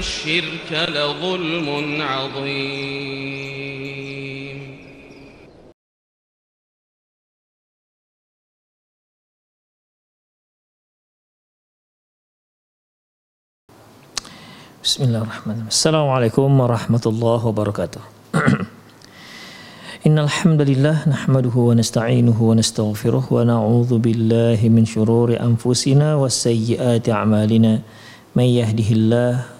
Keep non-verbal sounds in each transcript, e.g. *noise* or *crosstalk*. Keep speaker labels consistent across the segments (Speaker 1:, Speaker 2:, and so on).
Speaker 1: الشرك لظلم عظيم.
Speaker 2: بسم الله الرحمن الرحيم السلام عليكم ورحمة الله وبركاته إن الحمد لله نحمده ونستعينه ونستغفره ونعوذ بالله من شرور أنفسنا وسيئات أعمالنا من يهده الله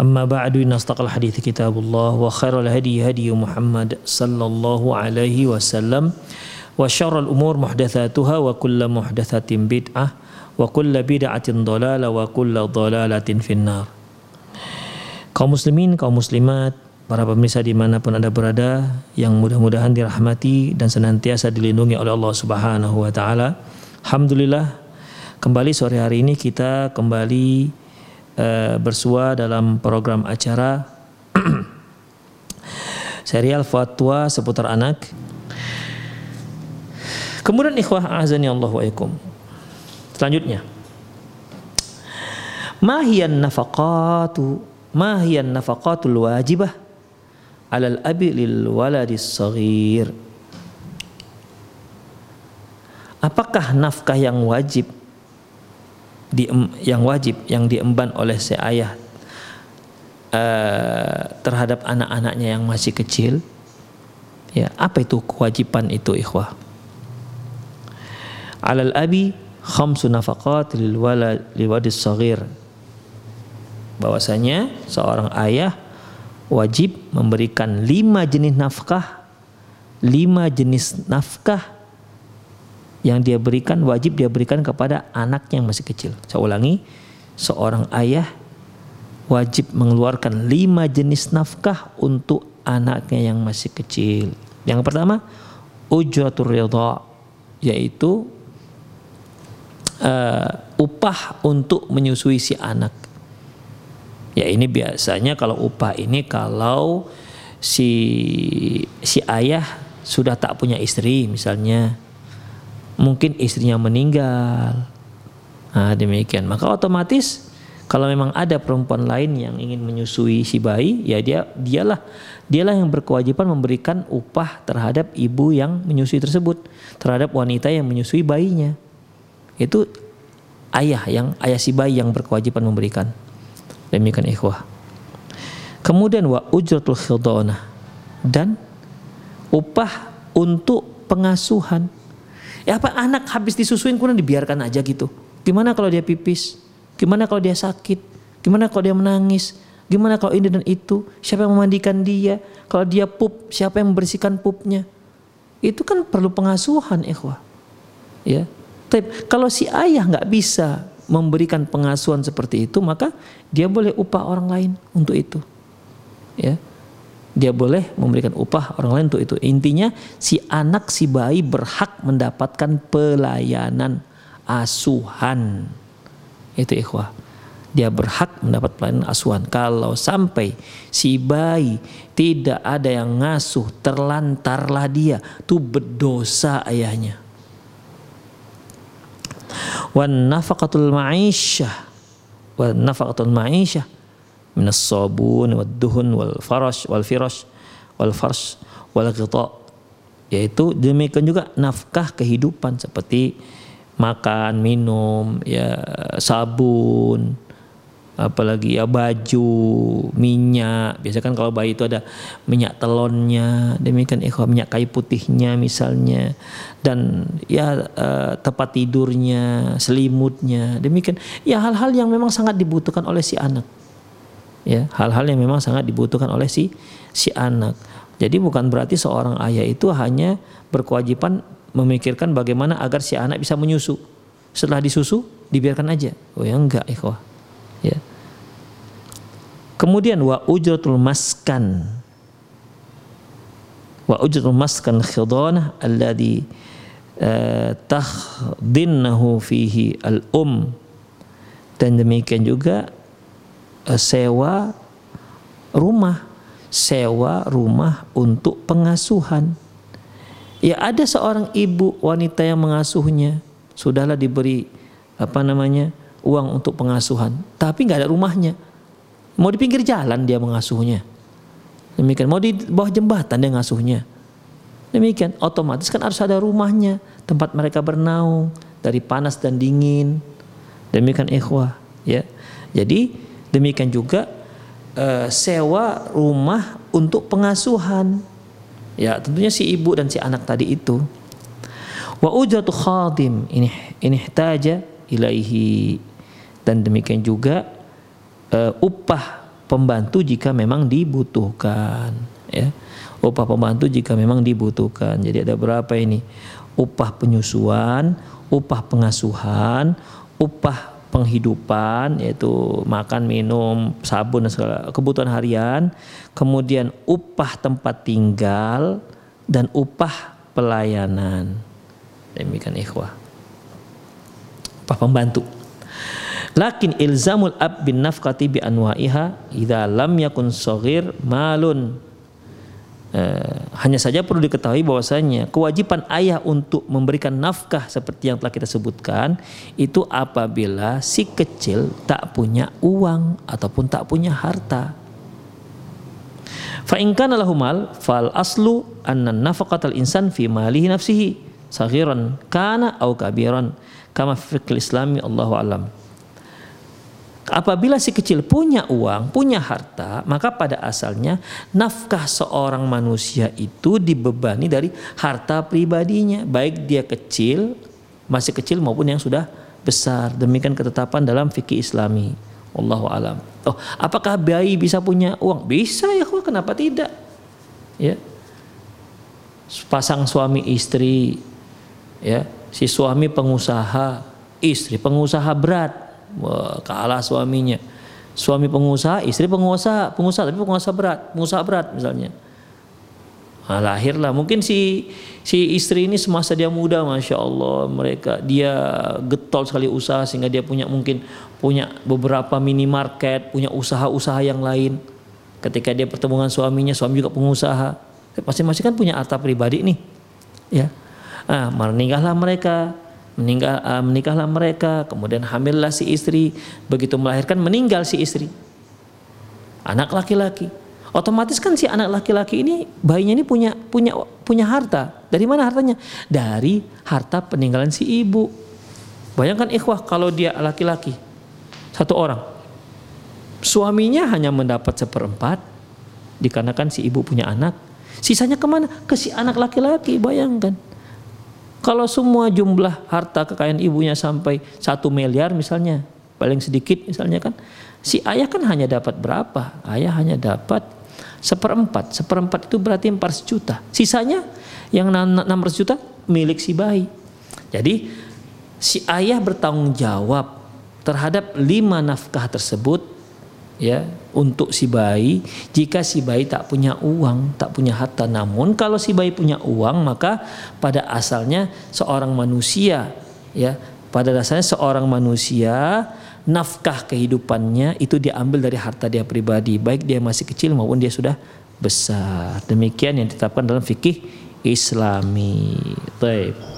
Speaker 2: أما بعد إن أصدق الحديث كتاب الله وخير الهدي هدي محمد صلى الله عليه وسلم وشر الأمور محدثاتها وكل محدثة بدعة وكل بدعة ضلالة وكل ضلالة في النار kaum muslimin, kaum muslimat, para pemirsa dimanapun anda berada yang mudah-mudahan dirahmati dan senantiasa dilindungi oleh Allah Subhanahu Wa Taala. Alhamdulillah kembali sore hari ini kita kembali uh, bersua dalam program acara *clears throat* serial fatwa seputar anak. Kemudian ikhwah azani Allah wa ikum. Selanjutnya. Mahiyan nafaqatu mahiyan nafaqatul wajibah alal abi lil waladis saghir Apakah nafkah yang wajib di yang wajib yang diemban oleh si ayah uh, terhadap anak-anaknya yang masih kecil? Ya, apa itu kewajiban itu ikhwah? Alal abi khamsu nafaqat lil walad liwadis. Bahwasanya seorang ayah wajib memberikan lima jenis nafkah lima jenis nafkah yang dia berikan wajib dia berikan kepada anaknya yang masih kecil. Saya ulangi seorang ayah wajib mengeluarkan lima jenis nafkah untuk anaknya yang masih kecil. Yang pertama ujratul ridha yaitu uh, upah untuk menyusui si anak. Ya ini biasanya kalau upah ini kalau si si ayah sudah tak punya istri misalnya mungkin istrinya meninggal. Nah, demikian. Maka otomatis kalau memang ada perempuan lain yang ingin menyusui si bayi, ya dia dialah dialah yang berkewajiban memberikan upah terhadap ibu yang menyusui tersebut, terhadap wanita yang menyusui bayinya. Itu ayah yang ayah si bayi yang berkewajiban memberikan. Demikian ikhwah. Kemudian wa ujratul khidana dan upah untuk pengasuhan. Ya apa anak habis disusuin kemudian dibiarkan aja gitu. Gimana kalau dia pipis? Gimana kalau dia sakit? Gimana kalau dia menangis? Gimana kalau ini dan itu? Siapa yang memandikan dia? Kalau dia pup, siapa yang membersihkan pupnya? Itu kan perlu pengasuhan, ikhwah. Ya. Tapi kalau si ayah nggak bisa memberikan pengasuhan seperti itu, maka dia boleh upah orang lain untuk itu. Ya. Dia boleh memberikan upah orang lain untuk itu. Intinya si anak si bayi berhak mendapatkan pelayanan asuhan. Itu ikhwah. Dia berhak mendapat pelayanan asuhan. Kalau sampai si bayi tidak ada yang ngasuh, terlantarlah dia, itu berdosa ayahnya. wan nafaqatul ma'isyah wan nafaqatul ma'isyah min as-sabun wad duhun wal farash wal firash wal farsh wal ghita yaitu demikian juga nafkah kehidupan seperti makan, minum, ya sabun, apalagi ya baju, minyak. Biasa kan kalau bayi itu ada minyak telonnya, demikian ikhwah minyak kayu putihnya misalnya dan ya uh, tempat tidurnya, selimutnya, demikian. Ya hal-hal yang memang sangat dibutuhkan oleh si anak. Ya, hal-hal yang memang sangat dibutuhkan oleh si si anak. Jadi bukan berarti seorang ayah itu hanya berkewajiban memikirkan bagaimana agar si anak bisa menyusu. Setelah disusu, dibiarkan aja. Oh ya enggak, ikhwah ya kemudian wa ujratul maskan wa ujratul maskan khidana alladhi uh, tahdinnahu fihi al um dan demikian juga uh, sewa rumah sewa rumah untuk pengasuhan ya ada seorang ibu wanita yang mengasuhnya sudahlah diberi apa namanya uang untuk pengasuhan, tapi nggak ada rumahnya. Mau di pinggir jalan dia mengasuhnya. Demikian. Mau di bawah jembatan dia ngasuhnya. Demikian. Otomatis kan harus ada rumahnya, tempat mereka bernaung dari panas dan dingin. Demikian ikhwah, ya. Jadi demikian juga uh, sewa rumah untuk pengasuhan. Ya, tentunya si ibu dan si anak tadi itu. Wa ujratu khadim ini ini ihtaja ilaihi dan demikian juga uh, upah pembantu jika memang dibutuhkan ya upah pembantu jika memang dibutuhkan jadi ada berapa ini upah penyusuan upah pengasuhan upah penghidupan yaitu makan minum sabun dan segala kebutuhan harian. Kemudian upah tempat tinggal dan upah pelayanan. Demikian ikhwah. Upah pembantu. Lakin ilzamul ab bin nafkati bi anwa'iha idza lam yakun saghir malun. Uh, hanya saja perlu diketahui bahwasanya kewajiban ayah untuk memberikan nafkah seperti yang telah kita sebutkan itu apabila si kecil tak punya uang ataupun tak punya harta. Fa in kana lahu mal fal aslu anna nafaqatal insan fi malihi nafsihi saghiran kana au kabiran kama fi islami Allahu alam. Apabila si kecil punya uang, punya harta, maka pada asalnya nafkah seorang manusia itu dibebani dari harta pribadinya, baik dia kecil, masih kecil maupun yang sudah besar. Demikian ketetapan dalam fikih Islami. Allahu alam. Oh, apakah bayi bisa punya uang? Bisa ya, kok kenapa tidak? Ya. Pasang suami istri ya, si suami pengusaha, istri pengusaha berat Kalah suaminya. Suami pengusaha, istri pengusaha, pengusaha tapi pengusaha berat, pengusaha berat misalnya. Nah, lahirlah mungkin si si istri ini semasa dia muda, masya Allah mereka dia getol sekali usaha sehingga dia punya mungkin punya beberapa minimarket, punya usaha-usaha yang lain. Ketika dia pertemuan suaminya, suami juga pengusaha, masing-masing kan punya harta pribadi nih, ya. Nah, meninggallah mereka, meninggal uh, menikahlah mereka kemudian hamillah si istri. Begitu melahirkan meninggal si istri. Anak laki-laki. Otomatis kan si anak laki-laki ini bayinya ini punya punya punya harta. Dari mana hartanya? Dari harta peninggalan si ibu. Bayangkan ikhwah kalau dia laki-laki satu orang. Suaminya hanya mendapat seperempat dikarenakan si ibu punya anak. Sisanya ke mana? Ke si anak laki-laki bayangkan kalau semua jumlah harta kekayaan ibunya sampai satu miliar misalnya, paling sedikit misalnya kan, si ayah kan hanya dapat berapa? Ayah hanya dapat seperempat. Seperempat itu berarti 400 juta. Sisanya yang 600 juta milik si bayi. Jadi si ayah bertanggung jawab terhadap lima nafkah tersebut ya untuk si bayi jika si bayi tak punya uang tak punya harta namun kalau si bayi punya uang maka pada asalnya seorang manusia ya pada dasarnya seorang manusia nafkah kehidupannya itu diambil dari harta dia pribadi baik dia masih kecil maupun dia sudah besar demikian yang ditetapkan dalam fikih Islami. Baik.